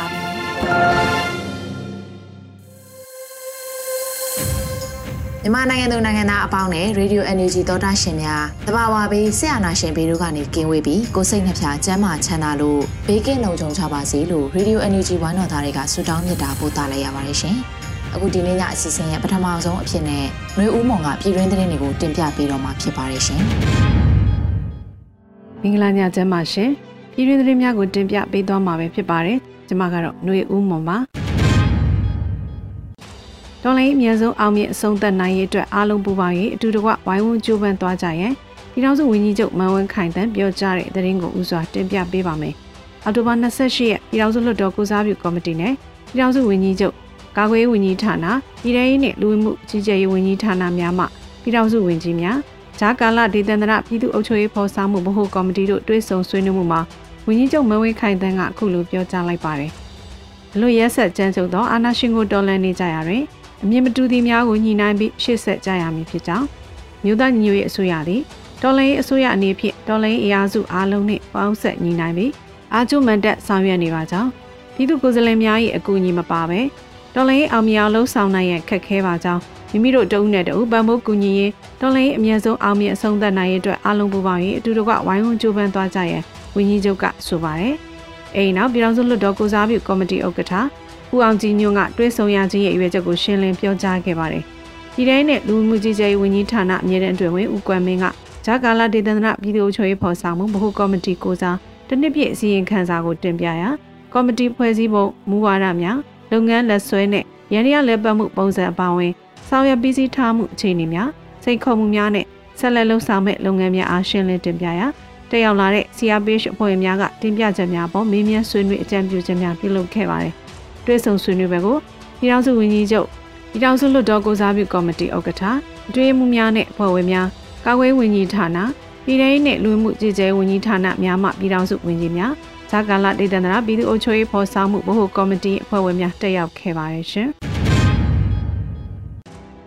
ါပြီ မြန်မာနိုင်ငံသူနိုင်ငံသားအပေါင်းနဲ့ Radio NUG သောတာရှင်များတဘာဝဘေးဆရာနာရှင်ဘေးတို့ကနေကင်းဝေးပြီးကိုစိတ်နှဖျားစမ်းမချမ်းသာလို့ဘေးကင်းလုံခြုံကြပါစေလို့ Radio NUG ဝမ်းတော်သားတွေကဆုတောင်းမြတ်တာပို့သလိုက်ရပါတယ်ရှင်။အခုဒီနေ့ညအစီအစဉ်ရဲ့ပထမဆုံးအဖြစ်နဲ့ຫນွေဦးမောင်ကပြည်တွင်းသတင်းတွေကိုတင်ပြပေးတော့မှာဖြစ်ပါတယ်ရှင်။မင်္ဂလာညချမ်းပါရှင်။ပြည်တွင်းသတင်းများကိုတင်ပြပေးသွားမှာပဲဖြစ်ပါတယ်။ ကျမကတော့ຫນွေဦးမွန်ပါတော်လိုင်းအမြဲဆုံးအောင်မြင်အဆုံးသတ်နိုင်ရေးအတွက်အားလုံးပူးပေါင်းရေးအတူတကွဝိုင်းဝန်းကြိုးပမ်းသွားကြရန်ပြည်ထောင်စုဝန်ကြီးချုပ်မန်ဝင်းခိုင်တန်းပြောကြားတဲ့သတင်းကိုဥစွာတင်ပြပေးပါမယ်။အောက်တိုဘာ28ရက်ပြည်ထောင်စုလွှတ်တော်ကုစားပြုကော်မတီနဲ့ပြည်ထောင်စုဝန်ကြီးချုပ်ကာကွယ်ရေးဝန်ကြီးဌာနပြည်ထောင်ရေးနဲ့လူဝင်မှုကြီးကြပ်ရေးဝန်ကြီးဌာနများမှပြည်ထောင်စုဝန်ကြီးများဂျာကာလဒေသန္တရပြည်သူ့အုပ်ချုပ်ရေးဖော်ဆောင်မှုဗဟိုကော်မတီတို့တွဲဆုံဆွေးနွေးမှုမှာ ဝန်ကြီးချုပ်မဝင်းခိုင်တန်းကအခုလိုပြောကြားလိုက်ပါတယ်။အလို့ရက်ဆက်ကြမ်းကြုတ်သောအာဏာရှင်ကိုတော်လှန်နေကြရတွင်အမြင့်မတူသည့်များကိုညှိနှိုင်းပြီးရှေ့ဆက်ကြရမည်ဖြစ်ကြောင်းမြို့သားညီညွတ်ရေးအစိုးရသည်တော်လှန်ရေးအစိုးရအနေဖြင့်တော်လှန်ရေးအရာစုအားလုံးနှင့်ပေါင်းဆက်ညီနိုင်ပြီးအာကျုမန်တက်ဆောင်ရွက်နေပါကြောင်းပြည်သူကိုယ်စားလှယ်များ၏အကူအညီမပါဘဲတော်လှန်ရေးအောင်မြင်အောင်လှုံ့ဆော်နိုင်ရန်ခက်ခဲပါကြောင်းမိမိတို့တအုပ်နဲ့တအုပ်ပံ့ပိုးကူညီရေးတော်လှန်ရေးအမြင့်ဆုံးအောင်မြင်အဆုံးသတ်နိုင်ရေးအတွက်အားလုံးပူးပေါင်းရေးအတူတကွဝိုင်းဝန်းကြိုးပမ်းသွားကြရန် ဝန်ကြီးချုပ်ကဆိုပါတယ်။အဲဒီနောက်ပြည်ထောင်စုလွှတ်တော်ကိုစားပြုကော်မတီဥက္ကဋ္ဌဦးအောင်ကြည်ညွန့်ကတွဲဆုံရခြင်းရဲ့အရွယ်ချက်ကိုရှင်းလင်းပြောကြားခဲ့ပါတယ်။ဒီတိုင်းနဲ့လူမှုကြီးကြပ်ရေးဝန်ကြီးဌာနအမြဲတမ်းအတွင်းဝင်ဦးကွမ်မင်းကဂျာကာလာဒေသနာပြည်သူ့အချုပ်ရေးဖော်ဆောင်မှုဗဟိုကော်မတီကိုစားတနစ်ပြည့်အစည်းအဝေးခန်းစာကိုတင်ပြရာကော်မတီဖွဲ့စည်းပုံမူဝါဒများလုပ်ငန်းလက်ဆွဲနဲ့ရန်ရလက်ပတ်မှုပုံစံအပါအဝင်ဆောင်ရွက်ပြီးစီးထားမှုအခြေအနေများစိတ်ခုံမှုများနဲ့ဆက်လက်လှုပ်ဆောင်မဲ့လုပ်ငန်းများအားရှင်းလင်းတင်ပြရာ တက်ရောက်လာတဲ့ CRPH အဖွဲ့များကတင်ပြချက်များပေါ်မေးမြန်းဆွေးနွေးအကြံပြုချက်များပြုလုပ်ခဲ့ပါတယ်။တွဲဆုံဆွေးနွေးပွဲကိုပြည်ထောင်စုဝန်ကြီးချုပ်ပြည်ထောင်စုလွှတ်တော်ကိုစားပြုကော်မတီဥက္ကဋ္ဌအတွင်းမှုများနဲ့အဖွဲ့ဝင်များကာကွယ်ဝန်ကြီးဌာနပြည်ထောင်စုနဲ့လူမှုကြီးကြဲဝန်ကြီးဌာနများမှပြည်ထောင်စုဝန်ကြီးများဇာကာလဒေသနာပြည်သူ့အုပ်ချုပ်ရေးဖော်ဆောင်မှုဗဟိုကော်မတီအဖွဲ့ဝင်များတက်ရောက်ခဲ့ပါတယ်ရှင်။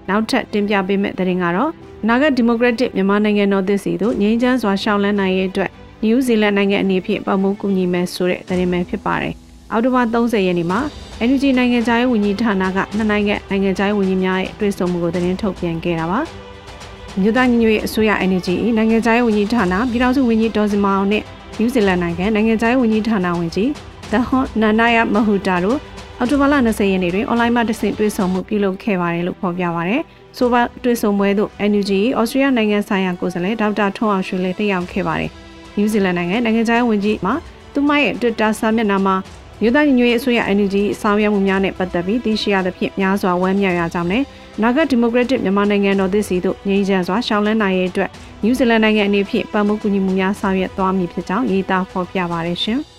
နောက်ထပ်တင်ပြပေးမယ့်သတင်းကတော့နာဂတ်ဒီမိုကရက်တစ်မြန်မာနိုင်ငံတော်သစ်စီတို့ငြိမ်းချမ်းစွာရှောင်လန်းနိုင်ရေးအတွက်နယူးဇီလန်နိုင်ငံအနေဖြင့်ပတ်မှုကူညီမယ်ဆိုတဲ့သတင်းပဲဖြစ်ပါတယ်။အောက်တိုဘာ30ရက်နေ့မှာ NUG နိုင်ငံခြားရေးဝန်ကြီးဌာနကနှစ်နိုင်ငံနိုင်ငံခြားရေးဝန်ကြီးများရဲ့တွေ့ဆုံမှုကိုသတင်းထုတ်ပြန်ခဲ့တာပါ။မြို့သားညီညွတ်ရေးအစိုးရ NUG နိုင်ငံခြားရေးဝန်ကြီးဌာနပြည်ထောင်စုဝန်ကြီးဒေါ်စမောင်နဲ့နယူးဇီလန်နိုင်ငံနိုင်ငံခြားရေးဝန်ကြီးဌာနဝန်ကြီးဒဟွန်နာနာယာမဟူတာတို့ အော်တိုဘာလ20ရက်နေ့တွင်အွန်လိုင်းမှာတဆင့်တွေ့ဆုံမှုပြုလုပ်ခဲ့ပါတယ်လို့ဖော်ပြပါရယ်။ဆိုပါတွေ့ဆုံပွဲသို့ NUG ဩစတြေးလျနိုင်ငံဆိုင်ရာကိုယ်စားလှယ်ဒေါက်တာထွန်းအောင်ရွှေလည်းတက်ရောက်ခဲ့ပါတယ်။နယူးဇီလန်နိုင်ငံနိုင်ငံခြားရေးဝန်ကြီးမှသူမရဲ့ Twitter စာမျက်နှာမှာမြို့သားညီညွတ်ရေးအစိုးရ NUG ဆောင်ရွက်မှုများနဲ့ပတ်သက်ပြီးသိရှိရသဖြင့်များစွာဝမ်းမြောက်ရကြောင်းနဲ့နာဂတ်ဒီမိုကရက်တစ်မြန်မာနိုင်ငံတော်သစ်စီတို့ငြိမ်းချမ်းစွာရှောင်လန်းနိုင်ရေးအတွက်နယူးဇီလန်နိုင်ငံအနေဖြင့်ပံ့ပိုးကူညီမှုများဆောင်ရွက်သွားမည်ဖြစ်ကြောင်းရေးသားဖော်ပြပါရရှင်။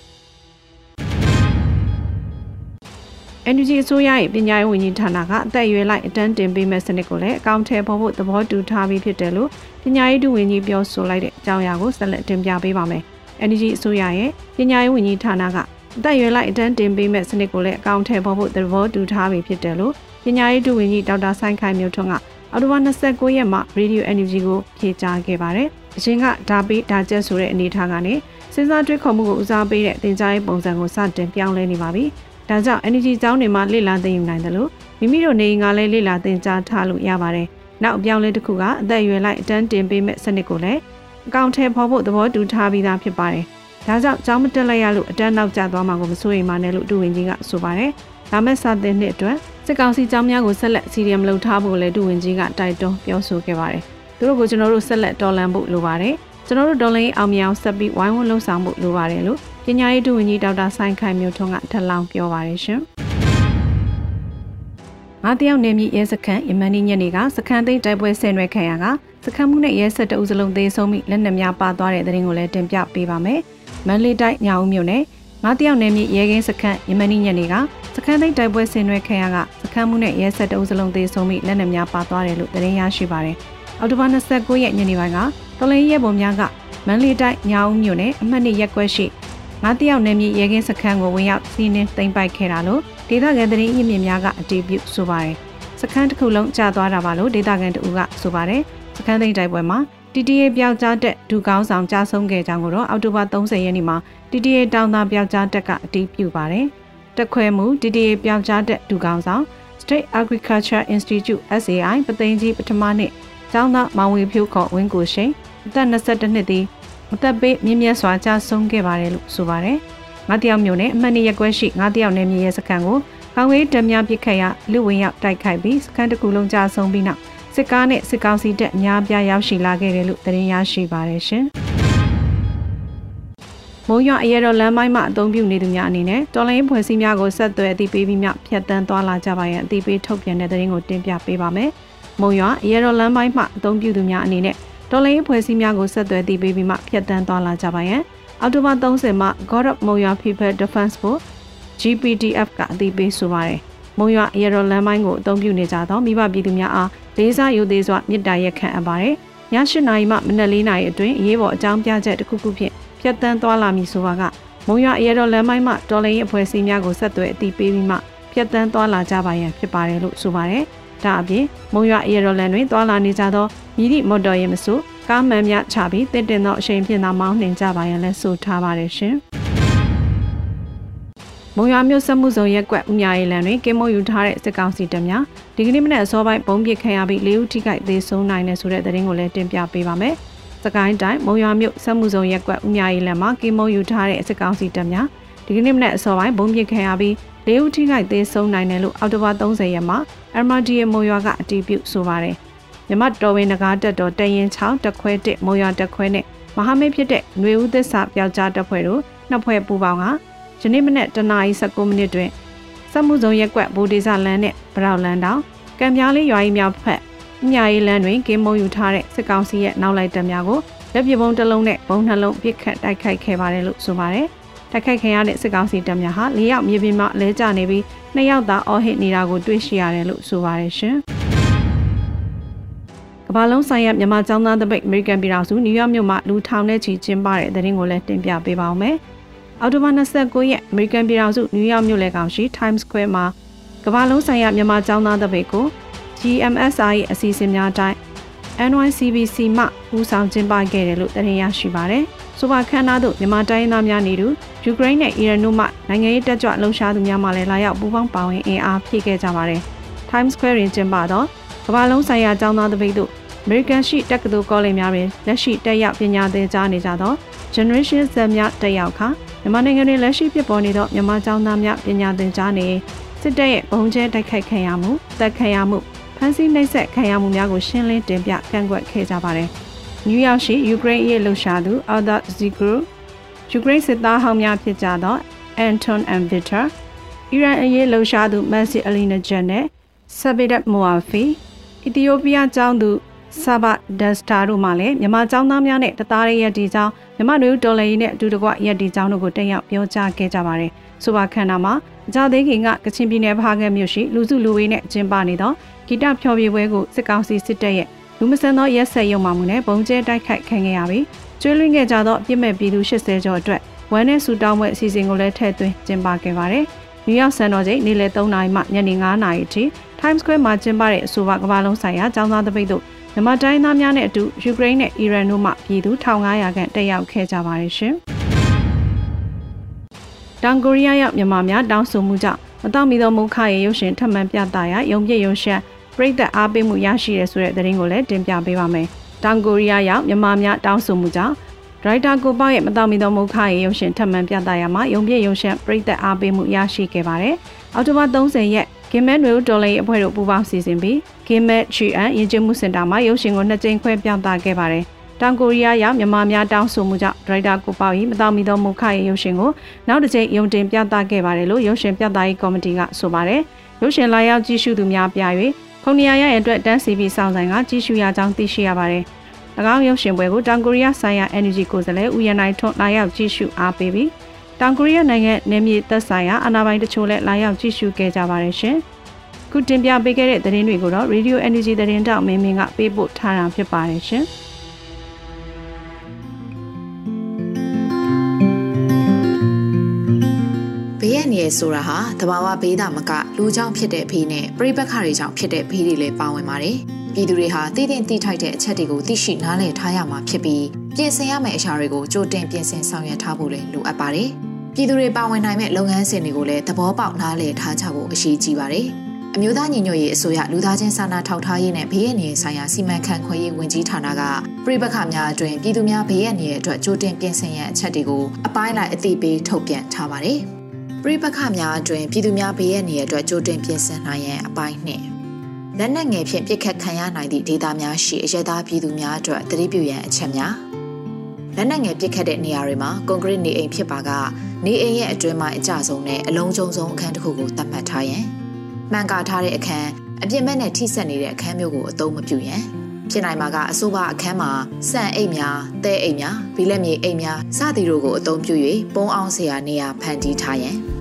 NUG အစိုးရရဲ့ပညာရေးဝန်ကြီးဌာနကအသက်အရွယ်လိုက်အတန်းတင်ပေးမဲ့စနစ်ကိုလည်းအကောင့်ထဲပေါ်ဖို့သဘောတူထားပြီးဖြစ်တယ်လို့ပညာရေးဒုဝန်ကြီးပြောဆိုလိုက်တဲ့အကြောင်းအရာကိုဆက်လက်တင်ပြပေးပါမယ်။ NUG အစိုးရရဲ့ပညာရေးဝန်ကြီးဌာနကအသက်အရွယ်လိုက်အတန်းတင်ပေးမဲ့စနစ်ကိုလည်းအကောင့်ထဲပေါ်ဖို့သဘောတူထားပြီးဖြစ်တယ်လို့ပညာရေးဒုဝန်ကြီးဒေါက်တာဆိုင်ခိုင်မျိုးထွန်းကအော်တိုဘာ29ရက်မှာ Radio NUG ကိုဖြေကြားခဲ့ပါတယ်။အရင်ကဒါပေးဒါကျက်ဆိုတဲ့အနေအထားကနေစဉ်းစားတွေးခေါ်မှုကိုဦးစားပေးတဲ့သင်ကြားရေးပုံစံကိုစတင်ပြောင်းလဲနေပါပြီ။ ဒါကြောင့် energy ကျောင်းတွေမှာလေ့လာသင်ယူနိုင်တယ်လို့မိမိတို့နေအိမ်ကလည်းလေ့လာသင်ကြားထားလို့ရပါတယ်။နောက်အပြောင်းလဲတစ်ခုကအသက်အရွယ်လိုက်အတန်းတင်ပေးမဲ့စနစ်ကိုလည်းအကောင့်ထဲပေါ်ဖို့သဘောတူထားပြီးသားဖြစ်ပါတယ်။ဒါကြောင့်ကျောင်းမတက်လိုက်ရလို့အတန်းနောက်ကျသွားမှာကိုမစိုးရိမ်ပါနဲ့လို့ဒုဝန်ကြီးကဆိုပါတယ်။ဒါမဲ့စာသင်နှစ်အတွက်စစ်ကောင်စီကျောင်းများကိုဆက်လက်စီရီယမ်လုပ်ထားဖို့လည်းဒုဝန်ကြီးကတိုက်တွန်းပြောဆိုခဲ့ပါတယ်။သူတို့ကိုကျွန်တော်တို့ဆက်လက်တော်လှန်ဖို့လိုပါတယ်။ကျွန်တော်တို့ဒေါ်လင်းအောင်မြောင်ဆက်ပြီးဝိုင်းဝန်းလှုပ်ဆောင်ဖို့လိုပါတယ်လို့ ပညာရေးဒုဝန်ကြီးဒေါက်တာဆိုင်ခိုင်မျိုးထွန်းကထပ်လောင်းပြောပါတယ်ရှင်။ငါတယောက်နေမြရဲစခန်းယမန်နီညနေကစခန်းသိမ်းတိုက်ပွဲဆင်နွှဲခံရကစခန်းမှုနဲ့ရဲဆက်တအုပ်စလုံးသေးဆုံးပြီးလက်နက်များပါသွားတဲ့တဲ့ရင်ကိုလည်းတင်ပြပေးပါမယ်။မန်လေးတိုင်းညောင်မြို့နယ်ငါတယောက်နေမြရဲကင်းစခန်းယမန်နီညနေကစခန်းသိမ်းတိုက်ပွဲဆင်နွှဲခံရကစခန်းမှုနဲ့ရဲဆက်တအုပ်စလုံးသေးဆုံးပြီးလက်နက်များပါသွားတယ်လို့သတင်းရရှိပါတယ်။အော်တိုဘာ29ရက်ညနေပိုင်းကတော်လိုင်းရဲပုံများကမန်လေးတိုင်းညောင်မြို့နယ်အမှတ်2ရက်ကွက်ရှိ ငါတယောက်နေမြရဲကင်းစခန်းကိုဝင်ရောက်စီးနင်းသိမ်းပိုက်ခဲ့တာလို့ဒေသခံသတင်းရင်းမြစ်များကအတည်ပြုဆိုပါတယ်။စခန်းတစ်ခုလုံးကျသွားတာပါလို့ဒေသခံတအူကဆိုပါတယ်။စခန်းသိမ်းတိုက်ပွဲမှာ TTA ပျောက်ကြားတက်ဒူကောင်းဆောင်ကြားဆုံးခဲ့ကြောင်းကိုတော့အောက်တိုဘာ30ရက်နေ့မှာ TTA တောင်သားပျောက်ကြားတက်ကအတည်ပြုပါတယ်။တက်ခွဲမှု TTA ပျောက်ကြားတက်ဒူကောင်းဆောင် State Agriculture Institute SAI ပသိမ်ကြီးပထမနှစ်ကျောင်းသားမောင်ဝေဖြိုးခေါ်ဝင်းကိုရှိန်အသက်22နှစ်သည် အသက်ပေးမြင့်မြတ်စွာကြာဆုံးခဲ့ပါတယ်လို့ဆိုပါတယ်။ငါးတယောက်မျိုးနဲ့အမှတ်နှစ်ရက်ကွဲရှိငါးတယောက်နဲ့မြေရဲစခန်းကိုကောင်းဝေးတများပစ်ခတ်ရလူဝင်ရောက်တိုက်ခိုက်ပြီးစခန်းတစ်ခုလုံးကြာဆုံးပြီးနောက်စစ်ကားနဲ့စစ်ကောင်စီတပ်အများပြားရောက်ရှိလာခဲ့တယ်လို့သတင်းရရှိပါတယ်ရှင်။မုံရအရဲတော်လမ်းမိုင်းမှာအသုံးပြုနေသူများအနေနဲ့တော်လိုင်းဖွဲ့စည်းများကိုဆက်သွယ်အသိပေးပြီးမှဖြတ်တန်းသွားလာကြပါရန်အသိပေးထုတ်ပြန်တဲ့သတင်းကိုတင်ပြပေးပါမယ်။မုံရအရဲတော်လမ်းမိုင်းမှာအသုံးပြုသူများအနေနဲ့ တော်လိုင်းဖွဲ့စည်းများကိုဆက်သွယ်အသိပေးပြီးမှဖြတ်တန်းသွားလာကြပါရန်အော်တိုဘာ30မှာ God of Moya People Defense Force GPDF ကအသိပေးဆိုပါတယ်။မုံရအရဲတော်လမ်းမိုင်းကိုအသုံးပြုနေကြသောမိဘပြည်သူများအားလေးစားယူသေးစွာမြစ်တာရက်ခံအပ်ပါတယ်။ည၈နာရီမှမနက်၄နာရီအတွင်းအရေးပေါ်အကြောင်းပြချက်တစ်ခုခုဖြင့်ဖြတ်တန်းသွားလာမည်ဆိုပါကမုံရအရဲတော်လမ်းမိုင်းမှတော်လိုင်းရဲ့အဖွဲ့အစည်းများကိုဆက်သွယ်အသိပေးပြီးမှဖြတ်တန်းသွားလာကြပါရန်ဖြစ်ပါတယ်လို့ဆိုပါတယ်။ ဒါအပြင်မုံရအရဲတော်လမ်းတွင်သွားလာနေကြသောမိသည့်မော်တော်ယာဉ်မဆိုကားမှန်များချပြီးတင့်တင်သောအချိန်ဖြင့်သာမောင်းနှင်ကြပါရန်လည်းဆိုထားပါတယ်ရှင်။မုံရွာမြို့စက်မှုဆောင်ရက်ကွက်ဦးမြရေးလန်တွင်ကင်းမုံယူထားတဲ့စစ်ကောင်စီတပ်များဒီကနေ့မနက်အစောပိုင်းပုံပစ်ခံရပြီး၄ဦးထိခိုက်သေဆုံးနိုင်တယ်ဆိုတဲ့သတင်းကိုလည်းတင်ပြပေးပါမယ်။စကိုင်းတိုင်းမုံရွာမြို့စက်မှုဆောင်ရက်ကွက်ဦးမြရေးလန်မှာကင်းမုံယူထားတဲ့စစ်ကောင်စီတပ်များဒီကနေ့မနက်အစောပိုင်းပုံပစ်ခံရပြီး၄ဦးထိခိုက်သေဆုံးနိုင်တယ်လို့အော်တိုဘာ30ရက်မှာ MRDA မုံရွာကအတည်ပြုဆိုပါတယ်။မြမတော်ဝင်နဂါတက်တော်တရင်6တက်ခွဲ1မုံရွာတက်ခွဲနဲ့မဟာမိတ်ဖြစ်တဲ့ຫນွေဦးသစ္စာပျောက်ကြားတပ်ဖွဲ့တို့နှစ်ဖွဲ့ပူးပေါင်းကယနေ့မနက်တနာရီ19မိနစ်တွင်စက်မှုစုံရက်ကွက်ဘူဒီဇာလန်နဲ့ဗရောက်လန်တောင်ကံပြားလေးရွာကြီးများဖက်မြာရီလန်တွင်ကင်းမုံယူထားတဲ့စစ်ကောင်စီရဲ့နောက်လိုက်တပ်များကိုလက်ပစ်ပုံးတစ်လုံးနဲ့ဘုံနှလုံးပစ်ခတ်တိုက်ခိုက်ခဲ့ပါတယ်လို့ဆိုပါတယ်။ တိုက်ခိုက်ခံရတဲ့စစ်ကောင်စီတပ်များဟာ၄ယောက်မြေပြင်မှာလဲကျနေပြီး၂ယောက်သာအော်ဟစ်နေတာကိုတွေ့ရှိရတယ်လို့ဆိုပါတယ်ရှင်။ကမ္ဘာလုံးဆိုင်ရာမြန်မာចောင်းသားတပိတ်အမေရိကန်ပြည်ထောင်စုနယူးယောက်မြို့မှာလူထောင်နဲ့ချီကျင်းပတဲ့တဲ့ရင်ကိုလည်းတင်ပြပေးပါောင်းမယ်။အော်တိုဘာ29ရက်အမေရိကန်ပြည်ထောင်စုနယူးယောက်မြို့လယ်ကောင်ရှိ Times Square မှာကမ္ဘာလုံးဆိုင်ရာမြန်မာကျောင်းသားတပိတ်ကို GMSI ရဲ့အစီအစဉ်များအတိုင်း NYCBC မှဦးဆောင်ကျင်းပခဲ့တယ်လို့တင်ရရှိပါတယ်။ ဆိုပါခန်းသားတို့မြန်မာတိုင်းသားများနေတူယူကရိန်းနဲ့အီရန်တို့မှနိုင်ငံရေးတက်ကြွလှုံ့ဆော်သူများမှလည်းလာရောက်ပူးပေါင်းပါဝင်အင်အားဖြည့်ခဲ့ကြပါတယ်။ Times Square တွင်ကျင်းပသောကမ္ဘာလုံးဆိုင်ရာကျောင်းသားတပိတ်တို့ American ရှိတက္ကသိုလ်ကောလိပ်များတွင်လက်ရှိတက်ရောက်ပညာသင်ကြားနေကြသော Generation Z များတက်ရောက်ခါမြန်မာနိုင်ငံတွင်လက်ရှိဖြစ်ပေါ်နေသောမြန်မာကျောင်းသားများပညာသင်ကြားနေစစ်တပ်ရဲ့ဘုံကျဲတိုက်ခိုက်ခံရမှုတပ်ခံရမှုဖမ်းဆီးနှိပ်စက်ခံရမှုများကိုရှင်းလင်းတင်ပြကန့်ကွက်ခဲ့ကြပါတယ်။ နယူးယောက်ရှိယူကရိန်းရဲ့လှုပ်ရှားသူ Alda Zigru ယူကရိန်းစစ်သားဟောင်းများဖြစ်ကြသော Anton and Victor အီရန်အရေးလှုပ်ရှားသူ Masih Alinejad နဲ့ Sabidat Moafi အီသီယိုးပီးယားကျောင်းသူဆာဘဒက်စတာတို့မှလည်းမြန်မာကျောင်းသားများနဲ့တသားရဲ့ဒီကျောင်းမြန်မာလူတော်လည်းနဲ့အတူတကွရက်ဒီကျောင်းတို့ကိုတက်ရောက်ပြောကြားခဲ့ကြပါတယ်။ဆိုပါခန္ဓာမှာအကြသေးခင်ကကချင်ပြည်နယ်ဖားကဲမြို့ရှိလူစုလူဝေးနဲ့ကျင်းပနေသောဂီတဖျော်ဖြေပွဲကိုစစ်ကောင်စီစစ်တပ်ရဲ့ လူမဆန်သောရက်ဆက်ရုံမှမှုနဲ့ပုံကျဲတိုက်ခိုက်ခံခဲ့ရပြီးကျွေးလွှင့်ခဲ့ကြသောအပြစ်မဲ့ပြည်သူ80ကျော်အတွက်ဝမ်းနဲ့ဆူတောင်းပွဲအစီအစဉ်ကိုလည်းထည့်သွင်းကျင်းပခဲ့ပါတယ်။နယူးယောက်စံတော်ချိန်နေ့လယ်3နာရီမှညနေ9နာရီအထိ Times Square မှာကျင်းပတဲ့အဆိုပါကမ္ဘာလုံးဆိုင်ရာចောင်းသားတပိတ်တို့မြန်မာတိုင်းသားများနဲ့အတူယူကရိန်းနဲ့အီရန်တို့မှပြည်သူ1500ခန့်တက်ရောက်ခဲ့ကြပါတယ်ရှင်။တောင်ကိုရီးယားရောက်မြန်မာများတောင်းဆိုမှုကြောင့်မတော်မီသောမုခရဲ့ရုပ်ရှင်ထပ်မံပြသရာရုံပြည့်ရုံရှက် ပြည်သက်အားပေးမှုရရှိရဆိုတဲ့သတင်းကိုလည်းတင်ပြပေးပါမယ်။တောင်ကိုရီးယားရောက်မြန်မာများတောင်းဆိုမှုကြောင့်ဒဒရိုက်တာကိုပေါ့ရဲ့မတော်မီသောမုခရဲ့ရုပ်ရှင်ထပ်မံပြသရမှာရုံပြည့်ရုံရှင်ပြိသက်အားပေးမှုရရှိခဲ့ပါတယ်အောက်တိုဘာ30ရက်ဂိမက်နွေဦးဒေါ်လာရေးအဖွဲ့တို့ပူးပေါင်းစီစဉ်ပြီးဂိမက်ချီအန်ယဉ်ကျေးမှုစင်တာမှာရုပ်ရှင်ကိုနှစ်ကြိမ်ခွဲပြသခဲ့ပါတယ်တောင်ကိုရီးယားရောက်မြန်မာများတောင်းဆိုမှုကြောင့်ဒရိုက်တာကိုပေါ့၏မတော်မီသောမုခရဲ့ရုပ်ရှင်ကိုနောက်တစ်ကြိမ်ယုံတင်ပြသခဲ့ပါတယ်လို့ရုပ်ရှင်ပြသရေးကော်မတီကဆိုပါတယ်ရုပ်ရှင်လာရောက်ကြည့်ရှုသူများပြ၍ ခုံနီယာရရဲ့အတွက်တန်းစီပြီးစောင့်ဆိုင်ကကြည့်ရှုရကြောင်းသိရှိရပါတယ်၎င်းရုပ်ရှင်ပွဲကိုတောင်ကိုရီးယားဆိုင်ရာ Energy ကိုယ်စားလှယ်ဦးရနိုင်ထွန်းလာရောက်ကြည့်ရှုအားပေးပြီးတောင်ကိုရီးယားနိုင်ငံနယ်မြေသက်ဆိုင်ရာအာဏာပိုင်တချို့လည်းလာရောက်ကြည့်ရှုခဲ့ကြပါတယ်ရှင်။ခုတင်ပြပေးခဲ့တဲ့သတင်းတွေကိုတော့ Radio Energy သတင်းတောက်မင်းမင်းကပေးပို့ထားတာဖြစ်ပါတယ်ရှင်။ ဘေးရန်ရဆိုတာဟာတဘာဝဘေးသာမကလူကြောင့်ဖြစ်တဲ့ဘေးနဲ့ပြိပက္ခတွေကြောင့်ဖြစ်တဲ့ဘေးတွေလည်းပါဝင်ပါတယ်။ပြည်သူတွေဟာတည်တည်တိထိုက်တဲ့အချက်တွေကိုသိရှိနားလည်ထားရမှာဖြစ်ပြီးပြင်ဆင်ရမယ့်အရာတွေကိုကြိုတင်ပြင်ဆင်ဆောင်ရွက်ထားဖို့လည်းလိုအပ်ပါတယ်။ပြည်သူတွေပါဝင်နိုင်မဲ့လုပ်ငန်းစဉ်တွေကိုလည်းသဘောပေါက်နားလည်ထားကြဖို့အရေးကြီးပါတယ်။အမျိုးသားညီညွတ်ရေးအစိုးရလူသားချင်းစာနာထောက်ထားရေးနဲ့ဘေးရန်ရဆိုင်ရာစီမံခန့်ခွဲရေးဝန်ကြီးဌာနကပြည်ပခါများအတွင်ပြည်သူများဘေးရန်ရအတွက်ကြိုတင်ပြင်ဆင်ရန်အချက်တွေကိုအပိုင်းလိုက်အသိပေးထုတ်ပြန်ထားပါတယ်။ ပြိပခများအတွင်ပြည်သူများဘေးရန်နေရအတွက်ကြိုတင်ပြင်ဆင်နိုင်ရန်အပိုင်းနှင့်လက်နက်ငယ်ဖြင့်ပြစ်ခတ်ခံရနိုင်သည့်ဒေသများရှိအရသာပြည်သူများအတွက်တတိပြုရန်အချက်များလက်နက်ငယ်ပြစ်ခတ်တဲ့နေရာတွေမှာကွန်ကရစ်နေအိမ်ဖြစ်ပါကနေအိမ်ရဲ့အတွင်းမှာအကျဆုံးနဲ့အလုံးကျုံဆုံးအခန်းတစ်ခုကိုသတ်မှတ်ထားရန်မှန်ကာထားတဲ့အခန်းအပြစ်မဲ့နဲ့ထိစပ်နေတဲ့အခန်းမျိုးကိုအသုံးမပြုရန်ဖြစ်နိုင်မှာကအဆိုပါအခန်းမှာစံအိတ်များ၊တဲအိတ်များ၊ဘီလက်မြေအိတ်များစသည်တို့ကိုအသုံးပြု၍ပုံအောင်စရာနေရာဖန်တီးထားရန်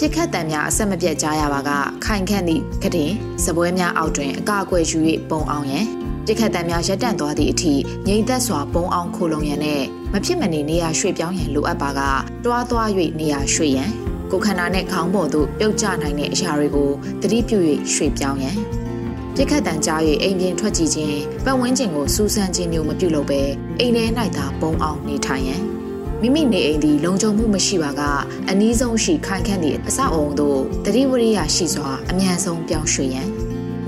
ပြစ်ခတ်တံများအဆက်မပြတ်ကြားရပါကခိုင်ခန့်သည့်ကတင်စပွဲများအောက်တွင်အကာအကွယ်ယူ၍ပုံအောင်ရန်ပြစ်ခတ်တံများရပ်တန့်သွားသည့်အထိငြိမ်သက်စွာပုံအောင်ခိုလုံရန်နဲ့မဖြစ်မနေနေရာရွှေ့ပြောင်းရန်လိုအပ်ပါကတွားသွား၍နေရာရွှေ့ရန်ကိုခန္ဓာနဲ့ခေါင်းပေါ်သို့ပြုတ်ကျနိုင်တဲ့အရာတွေကိုသတိပြု၍ရွှေ့ပြောင်းရန်ပြစ်ခတ်တံကြား၍အိမ်ပြင်ထွက်ကြည့်ခြင်းပတ်ဝန်းကျင်ကိုစူးစမ်းခြင်းမျိုးမပြုလုပ်ဘဲအိမ်ထဲ၌သာပုံအောင်နေထိုင်ရန် မိမိနေအိမ်သည်လုံခြုံမှုမရှိပါကအနည်းဆုံးရှိခိုင်ခန့်သည့်အဆောက်အုံသို့တတိဝရိယရှိစွာအမြန်ဆုံးပြောင်းရွှေ့ရန်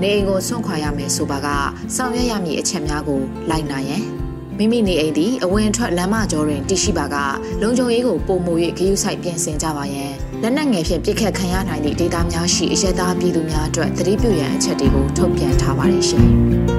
နေအိမ်ကိုဆွန့်ခွာရမယ်ဆိုပါကဆောင်ရွက်ရမည့်အချက်များကိုလိုက်နာရန်မိမိနေအိမ်သည်အဝင်ထွက်လမ်းမကျောတွင်တည်ရှိပါကလုံခြုံရေးကိုပုံမူ၍ဂရုစိုက်ပြင်ဆင်ကြပါရန်လက်နက်ငယ်ဖြင့်ပြစ်ခတ်ခံရနိုင်သည့်ဒေသများရှိအရက်သားပြည်သူများအတွက်တတိပြုရန်အချက်တွေကိုထုတ်ပြန်ထားပါတယ်ရှင်။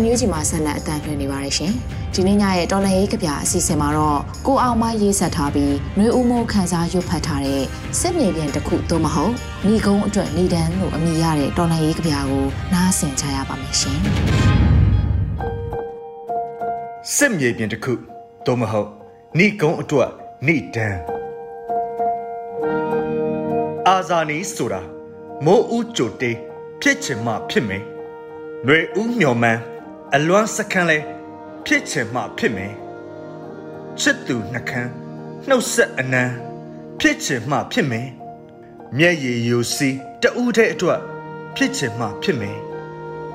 Radio NUG မှာဆက်လက်အသံလွှင့်နေပါတယ်ရှင်။ဒီနေ့ညရဲ့တော်လရေးကဗျာအစီအစဉ်မှာတော့ကိုအောင်မရေးဆက်ထားပြီးနှွေဦးမိုးခန်းစားရွတ်ဖတ်ထားတဲ့စစ်မြေပြင်တစ်ခုသို့မဟုတ်ဏီကုန်းအတွက်ဏီဒန်းလို့အမည်ရတဲ့တော်လရေးကဗျာကိုနားဆင်ကြရပါမယ်ရှင်။စစ်မြေပြင်တစ်ခုသို့မဟုတ်ဏီကုန်းအတွက်ဏီဒန်းအာဇာနီဆိုတာမိုးဦးကြိုတေးဖြစ်ချင်မှဖြစ်မယ်။ຫນွေဦးမျော်မှန်း အလွမ်းစခန်းလဲဖြစ်ချင်မှဖြစ်မယ်ချစ်သူနှကန်းနှုတ်ဆက်အနံဖြစ်ချင်မှဖြစ်မယ်မျက်ရည်ယိုစီးတူးတဲ့အတွက်ဖြစ်ချင်မှဖြစ်မယ်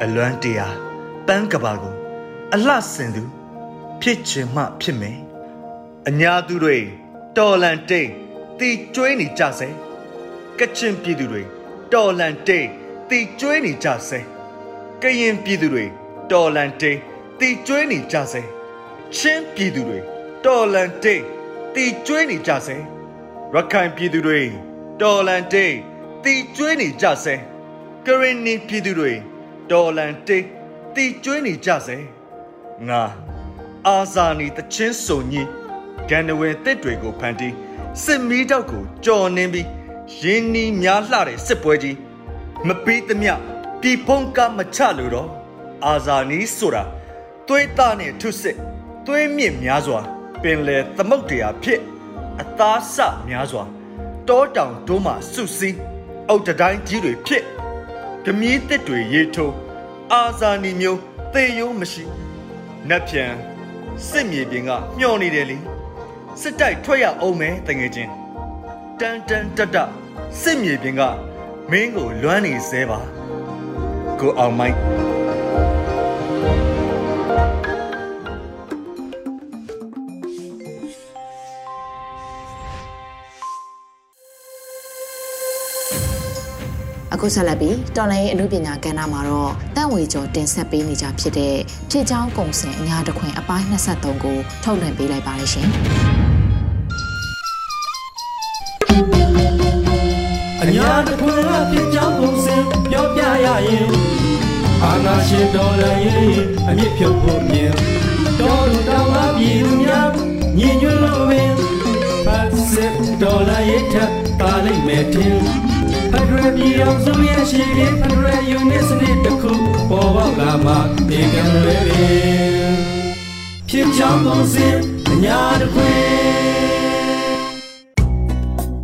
အလွမ်းတရားပန်းကဘာကိုအလှဆင်သူ ဖြစ်ချင်မှဖြစ်မယ်အညာသူတွေတော်လန်တိတ်တီကျွေးနေကြစေကချင်ပြည်သူတွေတော်လန်တိတ်တီကျွေးနေကြစေကရင်ပြည်သူတွေ တော်လန်တိန်တီကျွေးနေကြစေချင်းပြည်သူတွေတော်လန်တိန်တီကျွေးနေကြစေရခိုင်ပြည်သူတွေတော်လန်တိန်တီကျွေးနေကြစေကရင်နီပြည်သူတွေတော်လန်တိန်တီကျွေးနေကြစေငါအာဇာနည်တချင်းစုံကြီးဂန္ဓဝင်တစ်တွေကိုဖန်တီးစစ်မီးတောက်ကိုကြော်နှင်းပြီးရင်းနှီးများလှတဲ့စစ်ပွဲကြီးမပြီးသမျှပြည်ဖုံးကမချလို့တော့ အာဇာနီးဆိုတာသွေးသားနဲ့ထုစစ်သွေးမြင့်များစွာ ပင်လေသမုတ်တရားဖြစ် အသားဆများစွာတောတောင်တိုးမှစုစည်းအုတ်တိုင်းကြီးတွေဖြစ်ဓမီးတစ်တွေရေထုံအာဇာနီမျိုးသေရိုးမရှိနတ်ပြန်စစ်မြေပြင်ကမျောနေတယ်လေစစ်တိုက်ထွက်ရအောင်မယ်တငယ်ချင်းတန်တန်တတစစ်မြေပြင်ကမင်းကိုလွမ်းနေသေးပါကိုအောင်မိုက် အခုဆက်လက်ပြီးတော်လိုင်းအမှုပညာကဏ္ဍမှာတော့တန့်ဝေကျော်တင်ဆက်ပေးနေကြဖြစ်တဲ့ဖြစ်ချောင်းကုံစင်အညာတခွင်အပိုင်း23ကိုထုတ်လွှင့်ပေးလိုက်ပါရရှင်အညာတခွင်ကဖြစ်ချောင်းကုံစင်ပြောပြရရင်အာနာရှင်တော်လည်းအမြင့်ဖြုတ်ဖို့မြင်တော်လူတော်မှာပြည်သူများညီညွတ်လို့ပင်ဖတ်စစ်တော်လည်းထပ်ပါလိမ့်မယ်တင် ဖက်ဒရယ်ပြည်အောင်စုရဲ့ရှိတဲ့ဖက်ဒရယ်ယူနစ်စနစ်တစ်ခုပေါ်ပေါက်လာမှဒီကံလွယ်ပင်ဖြစ်ချောင်းပုံစံအညာတစ်ခွင်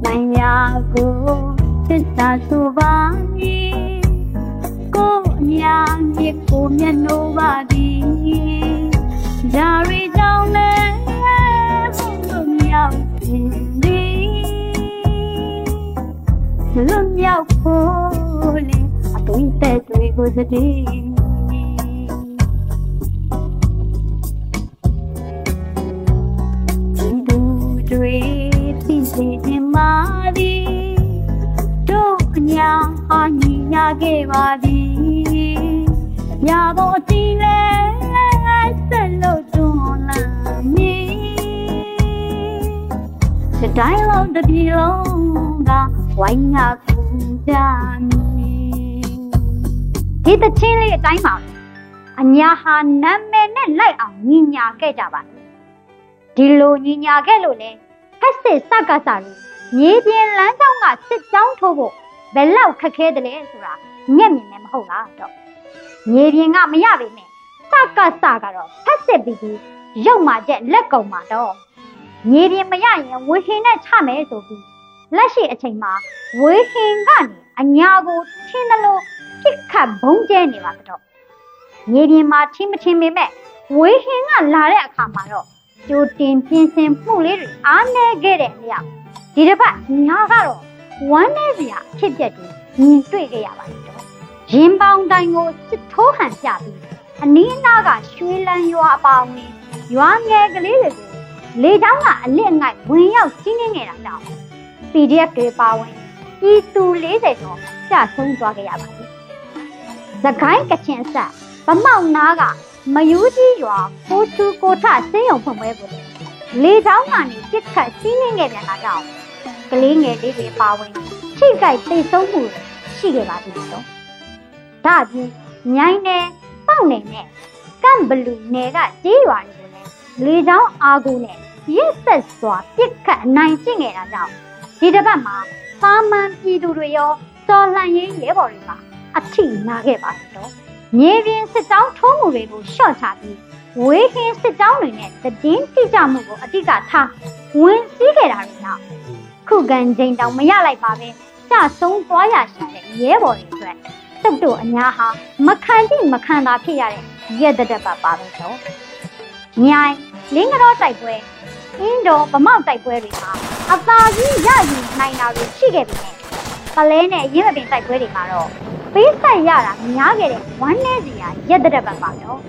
နိုင်ညာကိုသစ္စာဆိုပါ၏ကိုအညာမြစ်ကိုမျက်နှိုးပါသည်ဓာရီကြောင့်လည်းဘုလိုမြောက်သည်လွတ် မြောက်ဖို့လေအသွင်သက်တွေကိုသတိတွေသိစေခြင်းမာသည်တို့အညာအာညီညာခဲ့ပါသည်ညာပေါ်တီးလဲဆက်လို့တွန်းလာမည်တိုင်းလုံးတစ်ပြေလုံးကဝိုင်းငါ ကူကြမည်ဒီတချင်းလေးအတိုင်းပါအညာဟာနာမည်နဲ့လိုက်အောင်ညီညာခဲ့ကြပါဒီလိုညီညာခဲ့လို့လေဖက်စစ်စကားစာလို့မြေပြင်လမ်းကြောင်းကစစ်ကြောင်းထိုးဖို့ဘယ်လောက်ခက်ခဲတယ်လဲဆိုတာညက်မြင်နေမဟုတ်လားတော့မြေပြင်ကမရပေမဲ့စကားစာကတော့ဖက်စစ်ပြီးပြီးရုပ်မှချက်လက်ကုံမှာတော့မြေပြင်မရရင်ဝေဟင်နဲ့ချမယ်ဆိုပြီးလက်ရှိအချိန်မှာ ဝေဟင်ကနေအညာကိုထင်းသလိုပြစ်ခတ်ဘုံကျဲနေပါတော့မြေပြင်မှာထင်းမထင်းပေမဲ့ဝေဟင်ကလာတဲ့အခါမှာတော့ကြိုတင်ပြင်ဆင်မှုလေးတွေအားနည်းခဲ့တဲ့အလျောက်ဒီတစ်ပတ်ညာကတော့ဝမ်းနေစရာအဖြစ်ပြက်တွေမြင်တွေ့ခဲ့ရပါတယ်တော့ရင်ပေါင်တိုင်ကိုစစ်ထိုးဟန်ပြပြီးအနီးအနားကရွှေလန်းရွာအပေါင်းနဲ့ရွာငယ်ကလေးတွေကိုလေချောင်းကအလစ်အငိုက်ဝင်ရောက်စီးနှင်းနေတာကြောင့် PDF တွေပါဝင် ပြည်သူ40ကျော်ကျဆုံးသွားခဲ့ရပါတယ်။သခိုင်းကချင်ဆက်ဗမောက်နားကမယူကြီးရွာကိုချူကိုထစင်းရုံဖွင့်ပွဲကိုလေချောင်းကနေပြစ်ခတ်စီးနှင်းခဲ့ပြန်တာကြောင့်ကလေးငယ်လေးတွေပါဝင်ထိခိုက်သိဆုံးမှုရှိခဲ့ပါသေးတယ်။ဒါအပြင်မြိုင်းနယ်ပေါက်နယ်နဲ့ကမ်ဘလူနယ်ကကြေးရွာတွေကိုလည်းလေချောင်းအာကူနဲ့ရစ်ဆက်စွာပြစ်ခတ်အနိုင်ကျင့်ခဲ့တာကြောင့်ဒီတစ်ပတ်မှာ ပါမန်ပြည်သူတွေရောစော်လှန်ရေးရဲဘော်တွေကအထိနာခဲ့ပါတယ်တော့မြေပြင်စစ်တောင်းထုံးမှုတွေကိုရှော့ချပြီးဝေးခင်းစစ်တောင်းတွေနဲ့တည်င်းတိကျမှုကိုအတိကထားဝင်စည်းခဲ့တာတွေနောက်ခုခံချိန်တောင်မရလိုက်ပါပဲကြဆုံးသွားရရှိတဲ့ရဲဘော်တွေအတွက်တုတ်တို့အများဟာမခံကြည့်မခံတာဖြစ်ရတဲ့ရက်တတက်ပါပါပဲတော့မြိုင်လင်းကြောတိုက်ပွဲ အင်းတော်ဗမောက်တိုက်ပွဲတွေမှာအသာကြီးရယူနိုင်တာတွေရှိခဲ့ပြီနဲ့ပလဲနဲ့ရင်းမပင်တိုက်ပွဲတွေမှာတော့ပေးဆက်ရတာများခဲ့တဲ့ဝမ်းနည်းစရာရက်တဲ့ပတ်ပါတော့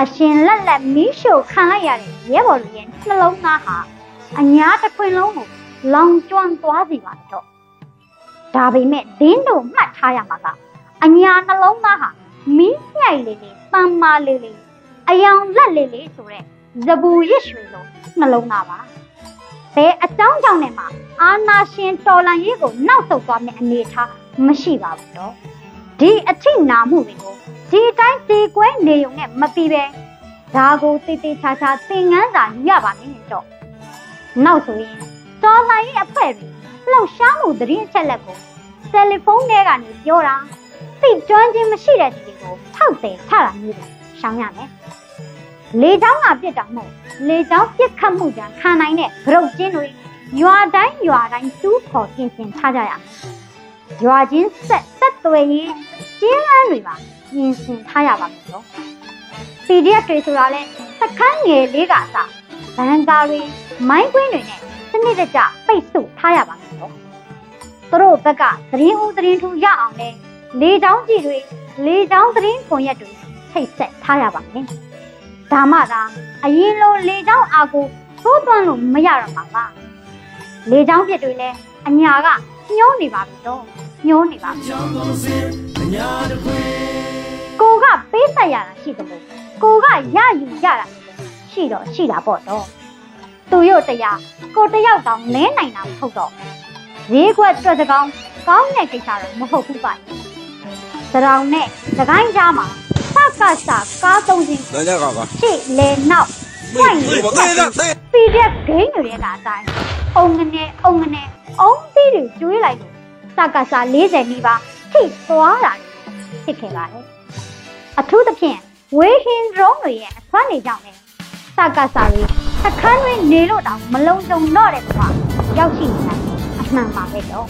အရှင်လက်လက်မီးရှို့ခံလိုက်ရတဲ့ရဲဘော်တွေရဲ့နှလုံးသားဟာအညာတစ်ခွင်လုံးကိုလောင်ကျွမ်းသွားစီပါတော့ဒါပေမဲ့ဒင်းတို့မှတ်ထားရမှာကအညာနှလုံးသားဟာမီးညှိုက်လေးလေးတမ်းမာလေးလေးအယောင်လက်လေးလေးဆိုတဲ့ ဇပူရစ်ရွှေလုံးနှလုံးသားပါဘယ်အကြောင်းကြောင့်နဲ့မှအာနာရှင်တော်လန်ရေးကိုနောက်ဆုတ်သွားမယ့်အနေအထားမရှိပါဘူးတော့ဒီအထိနာမှုတွေကိုဒီတိုင်းစီကွဲနေုံနဲ့မပြီးပဲဒါကိုတိတိချာချာသင်ငန်းစာရပါမယ်တော့နောက်ဆိုရင်တော်လန်ရေးအဖွဲ့တွေလှုပ်ရှားမှုသတင်းအချက်လက်ကိုတယ်လီဖုန်းထဲကနေပြောတာသိကျွမ်းခြင်းမရှိတဲ့သူတွေကိုထောက်တယ်ထတာမျိုးတွေရှောင်ရမယ် လေချောင်းကပြစ်တာမဟုတ်လေချောင်းပြစ်ခတ်မှုကြောင့်ခံနိုင်တဲ့ဂရုတ်ကျင်းတွေရွာတိုင်းရွာတိုင်းတူးခေါ်ပြင်ဆင်ထားကြရရွာချင်းဆက်ဆက်သွယ်ရေးကျင်းလန်းတွေပါပြင်ဆင်ထားရပါမယ်နော် PDF တွေဆိုတာလဲစခန်းငယ်လေးကစဘန်ကာတွေမိုင်းကွင်းတွေနဲ့စနစ်တကျပိတ်ဆို့ထားရပါမယ်နော်သူတို့ဘက်ကသတင်းဦးသတင်းထူရအောင်လဲလေချောင်းကြီးတွေလေချောင်းသတင်းခွန်ရက်တွေထိတ်ဆက်ထားရပါမယ် ဒါမှသာအရင်လိုလေချောင်းအာကိုသိုးသွန်းလို့မရတော့မှာပါလေချောင်းပြစ်တွေလည်းအညာကညှိုးနေပါပြီတော့ညှိုးနေပါမယ်ကြောင်းကုန်စင်အညာတစ်ခွေကိုကပေးဆက်ရတာရှိတယ်လို့ကိုကရယူရတာရှိတော့ရှိတာပေါ့တော့သူတို့တရားကိုတယောက်တောင်လဲနိုင်တာမဟုတ်တော့ဈေးကွက်တွက်တကောင်ကောင်းတဲ့ကိစ္စတော့မဟုတ်ဘူးပါသရောင်နဲ့သကိုင်းကြားမှာ စကစကားသုံးစီးတန်းကြကာကာရှေ့လဲနောက်ဝိုင်းနေပြည်ပြဂိမ်းတွေကအတိုင်းအုံငနဲ့အုံငနဲ့အုံသီးတွေကျွေးလိုက်တယ်စကစ40နီးပါးထိသွားတာဖြစ်ခဲ့ပါတယ်အထူးသဖြင့်ဝေဟင်ဒရုန်းတွေရဲ့အဆွမ်းနေကြောင့်လည်းစကစတွေစခန်းတွင်နေလို့တောင်မလုံခြုံတော့တဲ့ဘဝရောက်ရှိနေတာအမှန်ပါပဲတော့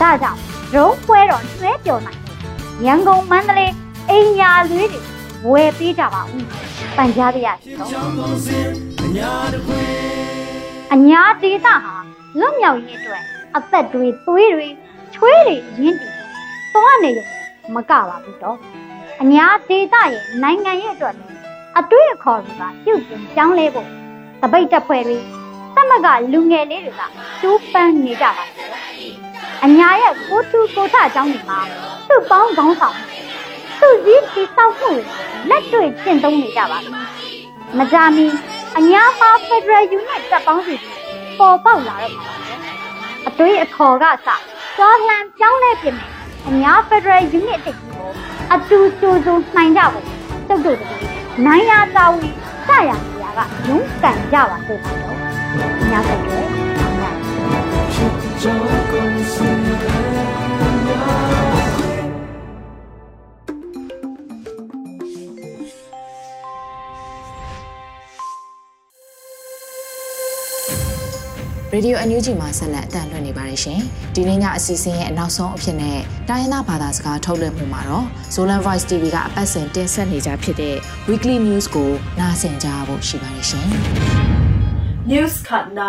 ဒါကြောင့်ဒရုန်းပွဲတော်ဆွဲပြော်နိုင်ရန်ကုန်မန္တလေး အိမ်ညာလွေးတွေဝယ်ပေးကြပါဦးပန်ကြားပြရစီတော့ကြောင်းကုန်စင်အညာတစ်ခွေအညာဒေတာဟာလွတ်မြောက်ရေးအတွက်အသက်တွေသွေးတွေချွေးတွေရင်းတည်သွားနေရုံမကပါဘူးတော့အညာဒေတာရဲ့နိုင်ငံရဲ့အတွက်လည်းအတွေ့အခေါ်တွေကပြုတ်ပြင်ပြောင်းလဲဖို့တပိတ်တက်ဖွဲ့တွေသမဂလူငယ်လေးတွေကကျိုးပန်းနေကြပါဘူးအညာရဲ့ကိုတူကိုထအကြောင်းတွေမှာသူ့ပေါင်းကောင်းဆောင် မှုသူ့စည်းတီဆောက်မှုတွေလက်တွေ့ကျင့်သုံးနေကြပါပြီမကြမီအညာမှာ Federal Unit တပ်ပေါင်းစုတွေပေါ်ပေါက်လာတော့မှာပါပဲအတွေ့အခေါ်ကစသွားလှန်ပြောင်းလဲပြင်မယ်အညာ Federal Unit တိတ်ကိုအတူတူတူနိုင်ကြဖို့တုတ်တုတ်တူနိုင်ရတာဝီစရနေရကရုန်းကန်ကြပါစို့ပါတော့အညာ Federal နိုင်ရကြောင်းကုန်စင်အညာတစ်ခွေရေ ဒီယိုအန်ယူဂျီမှာဆက်လက်အတန်လွှင့်နေပါတယ်ရှင်ဒီနေ့ညအစီအစဉ်ရဲ့နောက်ဆုံးအဖြစ်နဲ့တိုင်းရင်းသားဘာသာစကားထုတ်လွှင့်မှုမှာတော့ Zolan Voice TV ကအပတ်စဉ်တင်ဆက်နေကြဖြစ်တဲ့ Weekly News ကိုနားဆင်ကြဖို့ရှိပါတယ်ရှင် news khat na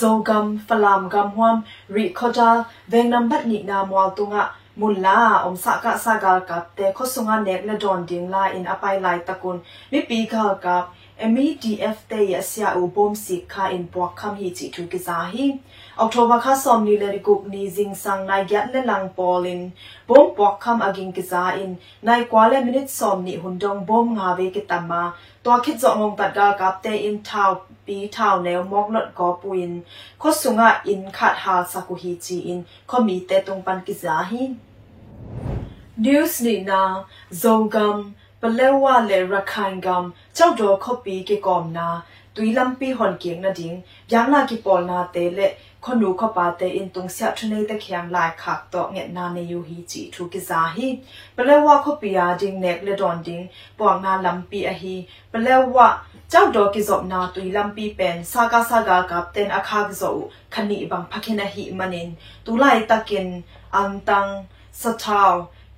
zogam falam gam huam ri khoda veng nam bat ni na mwal tunga mulla om sa ka sa gal kap te khosunga nek le don ding la in apai lai takun mi pi gal kap MEDF te ya sia u bom si kha in pok kham hi chi thu ki za hi October kha som ni le gup ni jing sang nai gyat le lang polin bom pok kham aging ki za in nai kwale minute som ni hundong bom nga ve ki tama to khit zo ngong tat gal kap te in thau pi thau ne mok lot go puin kho sunga in khat ha saku hi chi in kho mi te tung pan ki za hi news ni na zongam ပလဲဝလေရခိုင်ကမ်ကြောက်တော်ခပီကေကောမနာ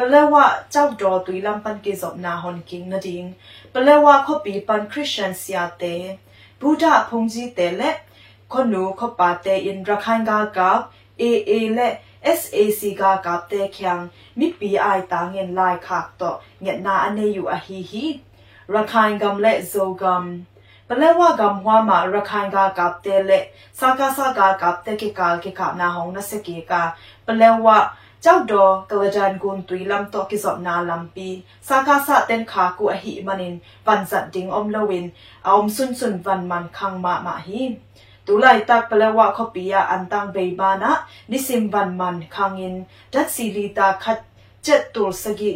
ปลว่าเจ้าดอตุยลำปันกิจบนาฮอนกิงนาดิงปลว่าเขบีปันคริสเตียนเสียเตบูดาพงจีเตและคนหนูขาปาเตอินระคันกากาเอเอและ SAC กากาเตเคียงมิปีไอตาเงินลายขากต่อเงินนาอันเนอยู่อฮีฮีระคันกำและโซกำปลว่ากำหัวมาระคันกากาเตและสากาสากากาเตกิกาเกิกานาฮองนัสเกกาปลว่า ကကပ်တေချံမိပီအိုင်တာငင်လိုက်ခတ်တော့ငက်နာအနေယူအဟီဟီရခိုင်ဂမ်လက်ဇိုဂမ်ပလဲဝကမ်ဟွာမာရခိုင်ဂါကပ်တေလက်စကာစကာကပ်တေကေကာကေကပ်နာဟောင်းနစကေကာပလဲဝကြောက်တော်ကလဒန်ကွန်တွီလမ်တော့ကိဇောနာလမ်ပီစာကာစာတန်ခါကူအဟိမနင်ဝန်ဇတ်ဒင်းအုံလဝင်းအုံဆွန်ဆွန်ဝန်မန်ခန်းမာမာဟီတူလိုက် tak palawa khopiya antang beibana nisim van man khangin dat silita khat chet tur sagi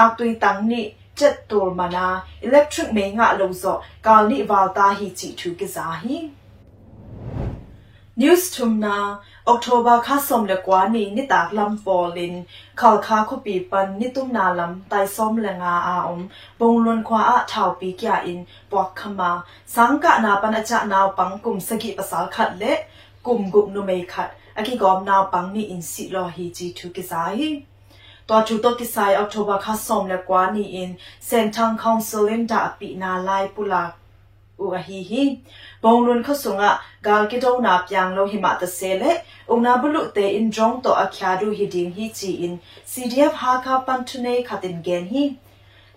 aktui tangni chet tur mana electric me nga lozo kalni walta hi chi thu ki za hi news tumna october kha som le kwa ni ni tak lam polin khal kha khu pi pan ni tum na lam tai som le nga a om bong lon khwa a thau pi kya in pok khama sangka na pan acha naw pang kum sagi pasal khat le kum gup nu mei khat aki gom naw pang ni in si lo hi ji thu ki sai to chu to ki sai october kha som le kwa ni in sentang council in da pi na lai pula u a hi hi bong lun kha sunga gal ki do na pyang lo hi ma ta se le ung na bulu te in jong to a khya du hi ding hi chi in cdf ha kha pan tu ne khatin gen hi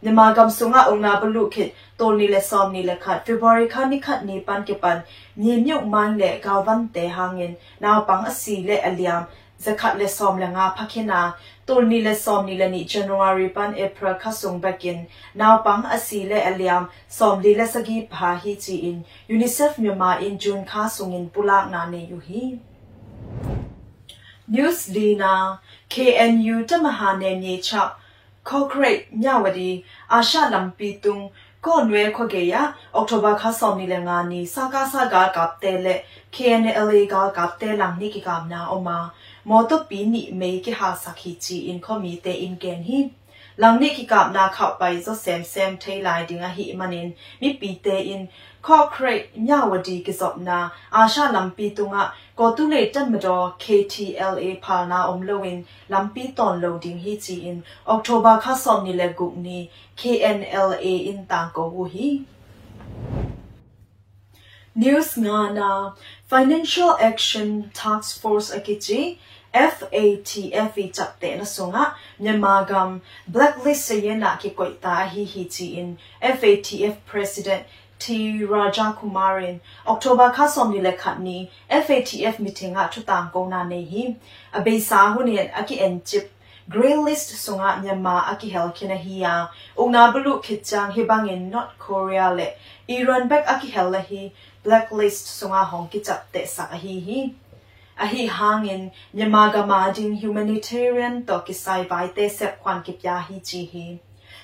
နမကမ်ဆုငါအုံနာဘလူခိတိုနီလေဆောမနီလေခတ်ဖေဗရီခါနိခတ်နီပန်ကေပန်မြေမြုပ်မိုင်းလေဂါဝန်တေဟာငင်နောက်ပန်းအစီလေအလျမ် ဇခတ်လေဆောမလငါဖခိနာတိုနီလေဆောမနီလေနီဇန်နဝါရီပန်ဧပြီခဆုံဘကင်နောက်ပန်းအစီလေအလျမ်ဆောမလီလေစဂီဘာဟီချီအင် UNICEF မြန်မာ in June ခါဆုံင်ပူလာနာနေယူဟီ News Lina KNU တမဟာနေမြေချောက်ခေါခရိတ်မြဝတီအာရှလမ် ပီတုံကောနွဲခွကေယအောက်တိုဘာခါဆောင်နီလငါနီစာကာစာကာကပ်တဲလက် KNLA ကကပ်တဲလမ်နီကိကမ်နာအမမော်တပီနီမေကိဟာစခိချီအင်ခမီတေအင်ကန်ဟီလမ်နီကိကပ်နာခောက်ပိုင်ဇောဆမ်ဆမ်ထေးလိုက်ဒင်းအဟိမနင်မိပီတေအင်ခေါခရိတ်မြဝတီကိစောနာအာရှလမ်ပီတုငါကိုတုလေတတ်မတော် KTLA ဖာနာအုံလဝင်းလမ်ပီတွန်လောဒင်းဟီချီအင်အောက်တိုဘာခါစောနီလေဂုနီ KNLA in tang ko wu hi News ngana Financial Action Task Force akichi FATF i chapte na sunga Myanmar blacklist yena ki koita hi hi chi in FATF President T Raja Kumarin October kha som ni le khat ni FATF meeting a thu tang ko na nei hi abe sa hu ni aki en chip grey list sunga nyama aki hel kina hiya ungna bulu khitchang hibangin North Korea le Iran back aki hel la hi blacklist sunga hong ki chap te sa hi hi a hi hangin nyama gama ding humanitarian to kisai bai te sep kwan ki pya hi chi hi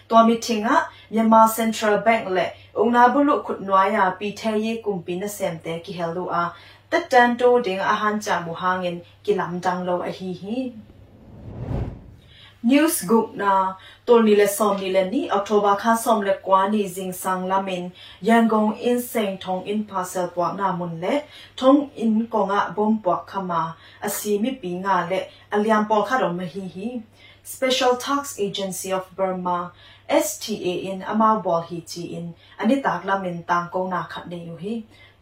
to mi thinga nyama central bank le ungna bulu khut nwa ya pi the ye kum pi na sem te ki helu a tat tan to ding a han cha mu hangin ki lam dang lo a hi hi news group na tol ni le som ni le ni october kha som le kwa ni jing sang lamin yangon in seng thong in parcel pwa na mun le thong in ko nga bom pwa khama asimi pi nga le aliam pol kha ro ma hi hi special tax agency of burma STA in amau bol hi chi in ani tak lamin tang ko na khat ne yu hi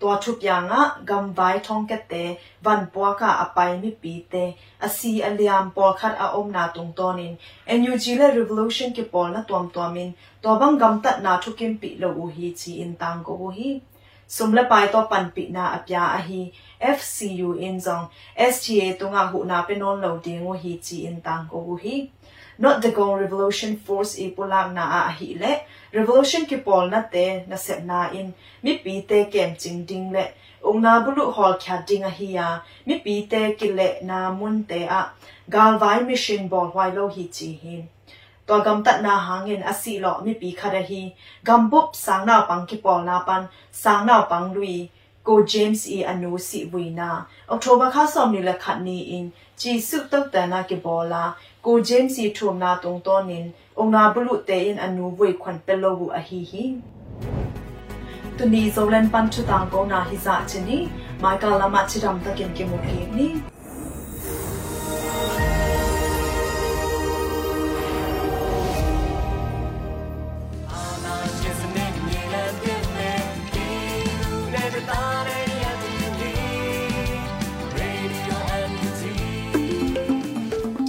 to thu pya nga gam vai thong ke te van pwa ka apai mi pi te asi aliam pol khat a om na tung ton in NUG le revolution ke pol na tom tomin to bang gam tat na thu kim pi lo u hi chi in tang ko hi sumla pai to pan pi na apya a hi FCU in zong STA tunga hu na penon lo ding hi chi in tang ko hi not the gong revolution force e pulang na a hi le revolution ki pol na te na set na in mi pi te kem ching ding le ong na bulu hol kya ding a hi ya mi pi te ki le na mun te a gal vai mission bol wai lo hi chi hin to gam tat na hangin asi lo mi pi khada hi gam bup sang na pang ki pol na pan sang na pang lui ကို James E အနိုး စီဝီနာအောက်တိုဘာခါဆောင်နေလက်ခတ်နေအင်ជីစုတုတ်တန်နာကေဘောလာကို James E ထုံနာတုံတော်နင်အုံနာဘလူတေအင်အနိုးဝေခွန်ပလောဘူးအဟီဟီတူနီဇိုလန်ပန်ချူတန်ကောနာဟိဇာချီနီမိုင်ကာလာမချီရမ်တကင်ကေမိုကီ